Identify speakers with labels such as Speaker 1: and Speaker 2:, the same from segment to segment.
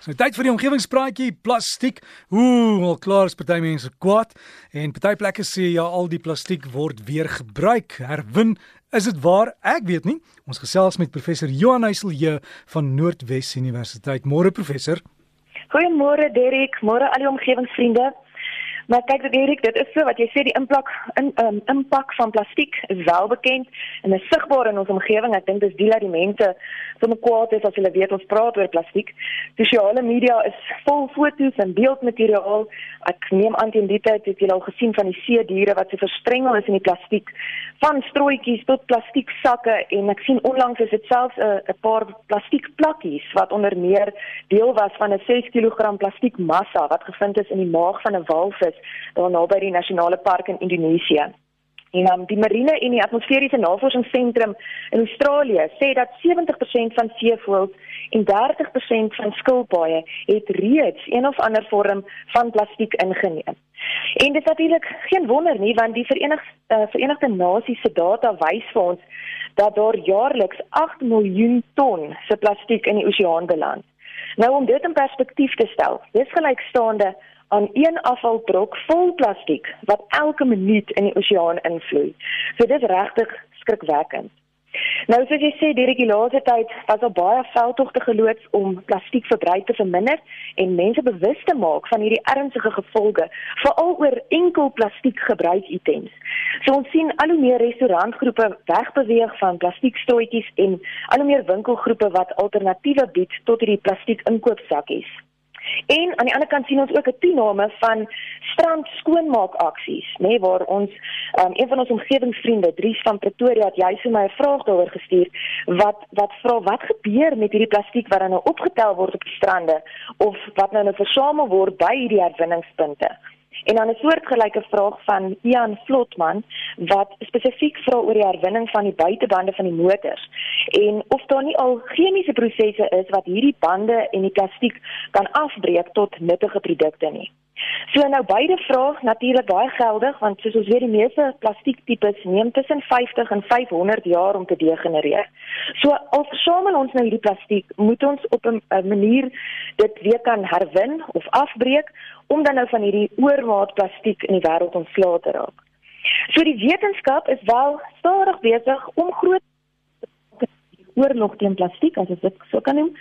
Speaker 1: So tyd vir die omgewingspraatjie plastiek. Ooh, al klaar is party mense kwaad en party plekke sê ja, al die plastiek word weer gebruik, herwin. Is dit waar? Ek weet nie. Ons gesels met professor Johan Heiselje van Noordwes Universiteit. Môre professor.
Speaker 2: Goeiemôre Derek, môre al die omgewingsvriende. Maar kyk dit Erik, dit is so wat jy sê die impak in um, impak van plastiek is wel bekend en is sigbaar in ons omgewing. Ek dink dis die dat die mense sommer kwaad is as hulle weet ons praat oor plastiek. Sosiale media is vol foto's en beeldmateriaal. Ek neem aan teen die tyd het julle al gesien van die see diere wat so verstrengel is in die plastiek van strooitjies tot plastieksakke en ek sien onlangs is dit selfs 'n 'n paar plastiekplakkies wat onder meer deel was van 'n 6 kg plastiekmassa wat gevind is in die maag van 'n walvis daar naby die nasionale park in Indonesië. En um, die marine en die atmosferiese navorsingsentrum in Australië sê dat 70% van seevoëls en 30% van skilpaaie het reeds een of ander vorm van plastiek ingeneem. En dit is natuurlik geen wonder nie want die Verenigde uh, Verenigde Nasies se data wys vir ons dat daar jaarliks 8 miljoen ton se plastiek in die oseaan beland. Nou om dit in perspektief te stel, dis gelykstaande aan een afvaltrok vol plastiek wat elke minuut in die oseaan invloei. So dit is regtig skrikwekkend. Nou soos jy sê, die regulasie tyd was al baie veldtogte geloods om plastiekverbruik te verminder en mense bewus te maak van hierdie ernstige gevolge veral oor enkel plastiekgebruikitems. So ons sien al hoe meer restaurantgroepe wegbeweeg van plastiekstootjies en al hoe meer winkelgroepe wat alternatiewe bied tot hierdie plastiek inkoopsakkies. En aan die ander kant sien ons ook 'n toename van strand skoonmaak aksies, nê, nee, waar ons um, een van ons omgewingsvriende, Dries van Pretoria, het jy vir my 'n vraag daaroor gestuur wat wat vra wat gebeur met hierdie plastiek wat dan nou opgetel word op die strande of wat nou nou versamel word by hierdie herwinningspunte. En dan 'n soortgelyke vraag van Ian Vlotman wat spesifiek vra oor die herwinning van die buitebande van die motors en of daar nie al chemiese prosesse is wat hierdie bande en die plastiek kan afbreek tot nuttige produkte nie. So nou beide vrae natuurlik baie geldig want soos ons weet die meeste plastiektipes neem tussen 50 en 500 jaar om te degenereer. So al versamel ons nou hierdie plastiek, moet ons op 'n manier dit weer kan herwin of afbreek om dan nou van hierdie oormaat plastiek in die wêreld ontslae te raak. So die wetenskap is wel stadig besig om groot oorlog teen plastiek as dit so kan noem.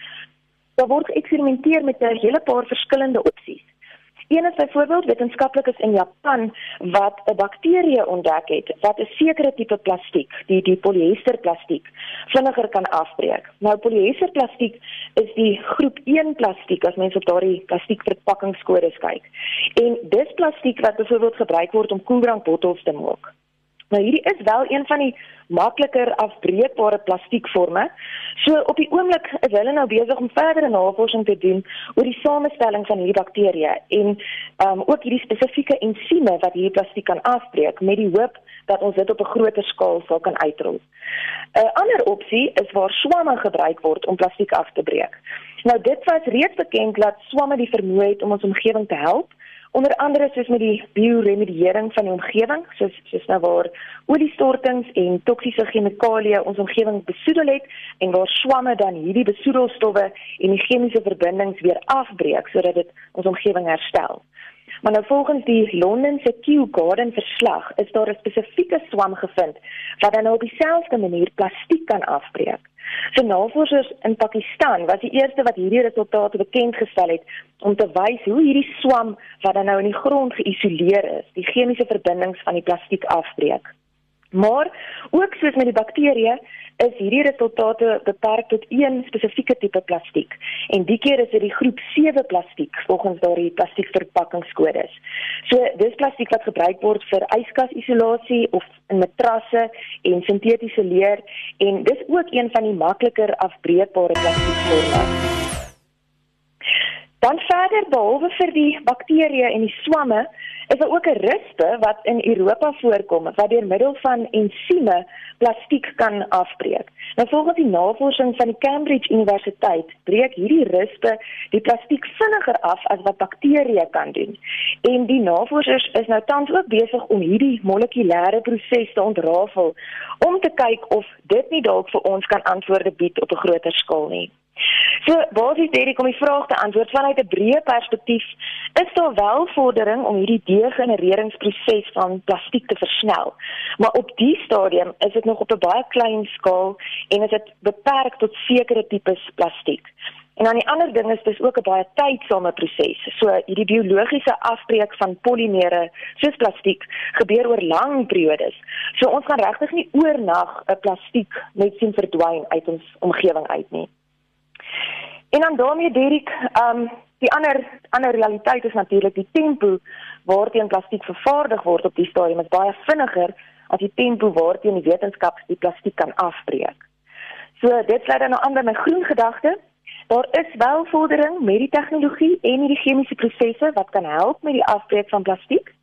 Speaker 2: Daar word geëksperimenteer met 'n hele paar verskillende opsies. Een is byvoorbeeld wetenskaplikes in Japan wat 'n bakterie ontdek het wat 'n sekere tipe plastiek, die die polyesterplastiek, vinniger kan afbreek. Nou polyesterplastiek is die groep 1 plastiek as mens op daardie plastiekverpakkingskodes kyk. En dis plastiek wat byvoorbeeld gebruik word om koeldrankbottels te maak. Nou hierdie is wel een van die makliker afbreekbare plastiekforme. So op die oomblik is hulle nou besig om verdere navorsing te doen oor die samestelling van hierdie bakterieë en um ook hierdie spesifieke ensieme wat hierdie plastiek kan afbreek met die hoop dat ons dit op 'n groter skaal sal kan uitrol. 'n Ander opsie is waar swamme gebruik word om plastiek af te breek. Nou dit was reeds bekend dat swamme die vermoë het om ons omgewing te help onder andere soos met die bioremediering van die omgewing soos soos nou waar oliestortings en toksiese chemikalieë ons omgewing besoedel het en waar swamme dan hierdie besoedelstowwe en die chemiese verbindings weer afbreek sodat dit ons omgewing herstel. Maar nou volgens die London se Kew Garden verslag is daar 'n spesifieke swam gevind wat dan nou op dieselfde manier plastiek kan afbreek. So navorsers in Pakistan was die eerste wat hierdie resultate bekend gestel het om te wys hoe hierdie swam wat dan nou in die grond geïsoleer is, die chemiese verbindings van die plastiek afbreek. Maar ook soos met die bakterieë is hierdie resultate beperk tot een spesifieke tipe plastiek. En die keer is dit die groep 7 plastiek volgens daardie plastiekverpakkingskodes. So dis plastiek wat gebruik word vir yskasisolasie of in matrasse en sintetiese leer en dis ook een van die makliker afbreekbare plastiekvorme. Dan verder behalwe vir die bakterieë en die swamme, is daar ook 'n rispe wat in Europa voorkom wat deur middel van ensieme plastiek kan afbreek. Nou volgens die navorsing van die Cambridge Universiteit breek hierdie rispe die plastiek vinniger af as wat bakterieë kan doen. En die navorsers is nou tans ook besig om hierdie molekulêre proses te ontrafel om te kyk of dit nie dalk vir ons kan antwoorde bied op 'n groter skaal nie. So basies Derek om die vraag te antwoord vanuit 'n breë perspektief, is daar wel vordering om hierdie degenereringsproses van plastiek te versnel. Maar op die stadium is dit nog op 'n baie klein skaal en is dit beperk tot sekere tipes plastiek. En dan die ander ding is dis ook 'n baie tydsame proses. So hierdie biologiese afbreek van polimere soos plastiek gebeur oor lang periodes. So ons gaan regtig nie oornag 'n plastiek net sien verdwyn uit ons omgewing uit nie. En dan daarmee Dirk, ehm um, die ander ander realiteit is natuurlik die tempo waarteen plastiek vervaardig word op die stadium is baie vinniger as die tempo waarteen die wetenskap die plastiek kan afbreek. So dit lei dan nou aan by my groen gedagte. Daar is wel vordering met die tegnologie en die chemiese prosesse wat kan help met die afbreek van plastiek,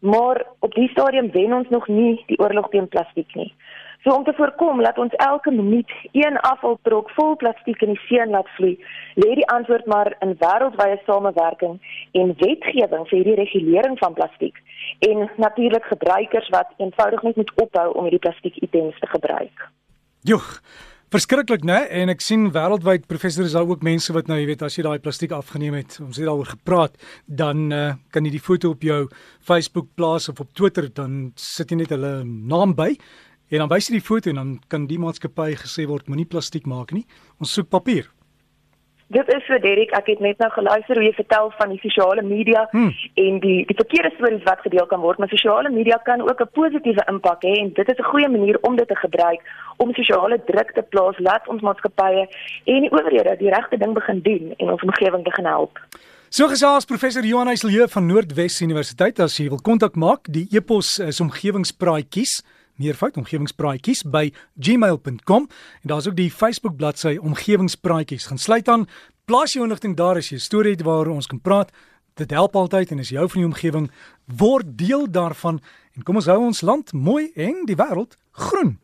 Speaker 2: maar op die stadium wen ons nog nie die oorlog teen plastiek nie. So om te voorkom dat ons elke minuut een afvaltrok vol plastiek in die see laat vloei, lê die antwoord maar in wêreldwye samewerking en wetgewing vir hierdie regulering van plastiek en natuurlik gebruikers wat eenvoudig net moet ophou om hierdie plastiekitems te gebruik.
Speaker 1: Joh, verskriklik né? En ek sien wêreldwyd professor is daar ook mense wat nou, jy weet, as jy daai plastiek afgeneem het, ons het daaroor gepraat, dan uh, kan jy die foto op jou Facebook plaas of op Twitter, dan sit jy net hulle naam by En dan wys jy die foto en dan kan die maatskappy gesê word moenie plastiek maak nie. Ons soek papier.
Speaker 2: Dit is so Derek, ek het net nou geluister hoe jy vertel van die sosiale media hmm. en die die verkeerde stories wat gedeel kan word, maar sosiale media kan ook 'n positiewe impak hê en dit is 'n goeie manier om dit te gebruik om sosiale druk te plaas laat ons maatskappye en die owerhede die regte ding begin doen en ons omgewing begin help.
Speaker 1: So gesels professor Johan Heiselje van Noordwes Universiteit as jy wil kontak maak, die e-pos is omgewingspraatjies meervoud omgewingspraatjies by gmail.com en daar's ook die Facebook bladsy omgewingspraatjies. Gaan sluit aan, plaas jou inligting daar as jy 'n storie het waar ons kan praat. Dit help altyd en as jy hou van die omgewing, word deel daarvan en kom ons hou ons land mooi en die wêreld groen.